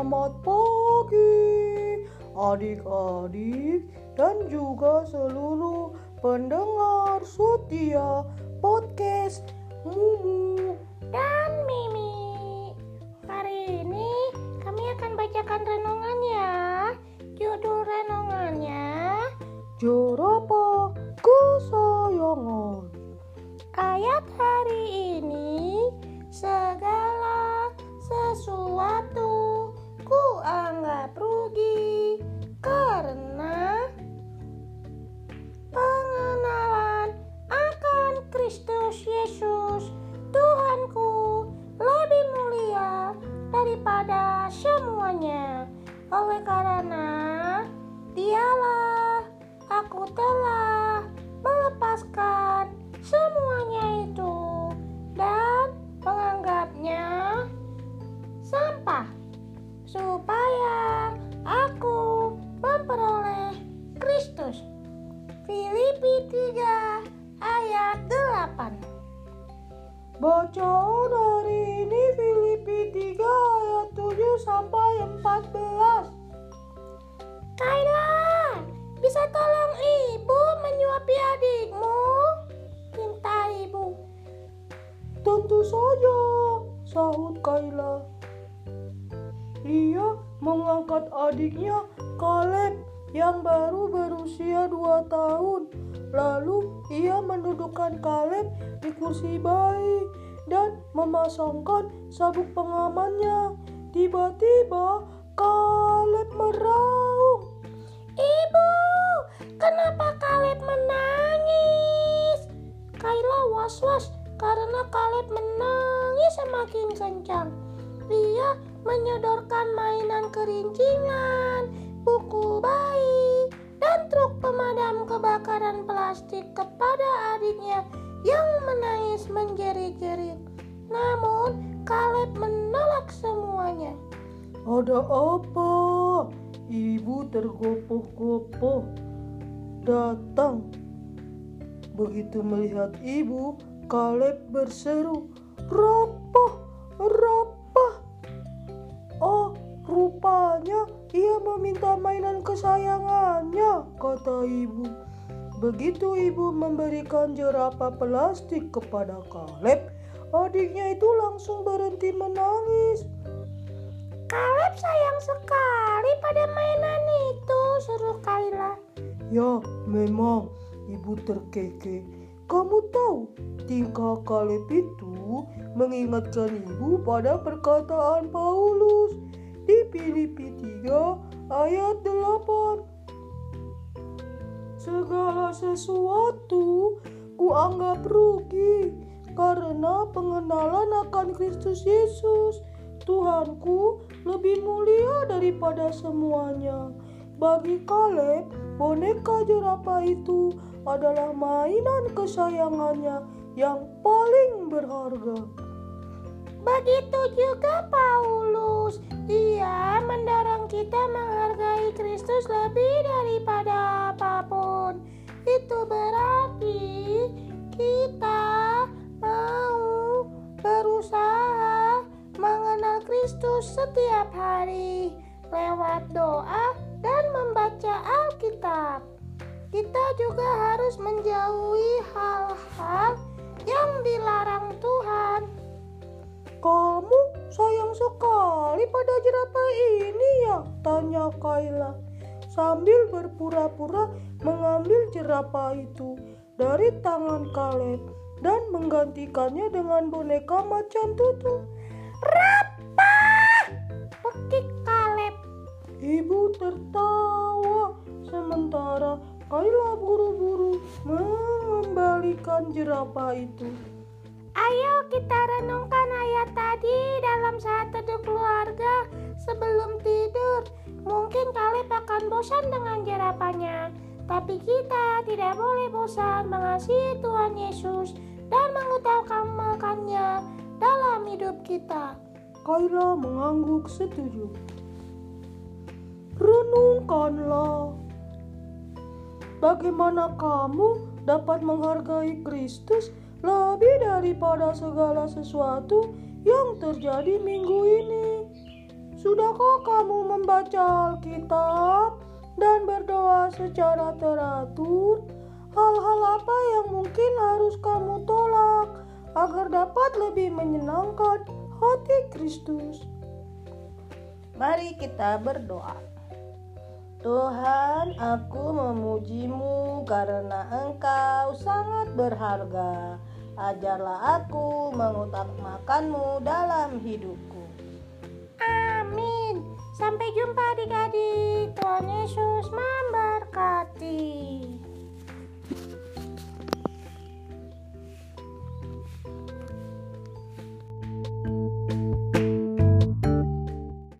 Selamat pagi adik-adik dan juga seluruh pendengar setia podcast Mumu dan Mimi. Hari ini kami akan bacakan renungan ya. Judul renungannya Jerapah Kesayangan. ayat hari ini oleh karena dialah aku telah melepaskan semuanya itu dan menganggapnya sampah supaya aku memperoleh Kristus. Filipi 3 ayat 8 Bacaan hari ini Filipi 3 ayat 7 sampai 14. Tentu saja, sahut Kayla. Ia mengangkat adiknya Kaleb yang baru berusia dua tahun. Lalu ia mendudukkan Kaleb di kursi bayi dan memasangkan sabuk pengamannya. Tiba-tiba Kaleb meraung. Ibu, kenapa Kaleb menangis? Kayla was-was Kaleb menangis semakin kencang. Dia menyodorkan mainan kerincingan, buku bayi, dan truk pemadam kebakaran plastik kepada adiknya yang menangis menjerit-jerit. Namun, Kaleb menolak semuanya. Ada apa? Ibu tergopoh-gopoh datang. Begitu melihat ibu, Kaleb berseru, "Rapah, rapah!" Oh, rupanya ia meminta mainan kesayangannya, kata ibu. Begitu ibu memberikan jerapah plastik kepada Kaleb, adiknya itu langsung berhenti menangis. Kaleb sayang sekali pada mainan itu, suruh Kayla. Ya, memang ibu terkekeh. Kamu tahu, tingkah Kaleb itu mengingatkan ibu pada perkataan Paulus di Filipi 3 ayat 8. Segala sesuatu kuanggap rugi karena pengenalan akan Kristus Yesus. Tuhanku lebih mulia daripada semuanya. Bagi Kaleb, boneka jerapah itu adalah mainan kesayangannya yang paling berharga. Begitu juga Paulus. Ia mendorong kita menghargai Kristus lebih daripada apa pun. Itu berarti kita mau berusaha mengenal Kristus setiap hari lewat doa dan membaca Alkitab. Kita juga harus menjauhi hal-hal yang dilarang Tuhan. Kamu sayang sekali pada jerapah ini ya? Tanya Kayla sambil berpura-pura mengambil jerapah itu dari tangan Kaleb dan menggantikannya dengan boneka macan tutu. Rapah! Pekik Kaleb. Ibu tertawa sementara Kayla buru-buru mengembalikan jerapah itu. Ayo kita renungkan ayat tadi dalam saat teduh keluarga sebelum tidur. Mungkin Kaleb akan bosan dengan jerapahnya, tapi kita tidak boleh bosan mengasihi Tuhan Yesus dan mengutamakannya dalam hidup kita. Kayla mengangguk setuju. Renungkanlah. Bagaimana kamu dapat menghargai Kristus lebih daripada segala sesuatu yang terjadi minggu ini? Sudahkah kamu membaca Alkitab dan berdoa secara teratur? Hal-hal apa yang mungkin harus kamu tolak agar dapat lebih menyenangkan hati Kristus? Mari kita berdoa. Tuhan, aku memujimu karena Engkau sangat berharga. Ajarlah aku mengutamakanmu dalam hidupku. Amin. Sampai jumpa adik-adik. Tuhan Yesus, Mama.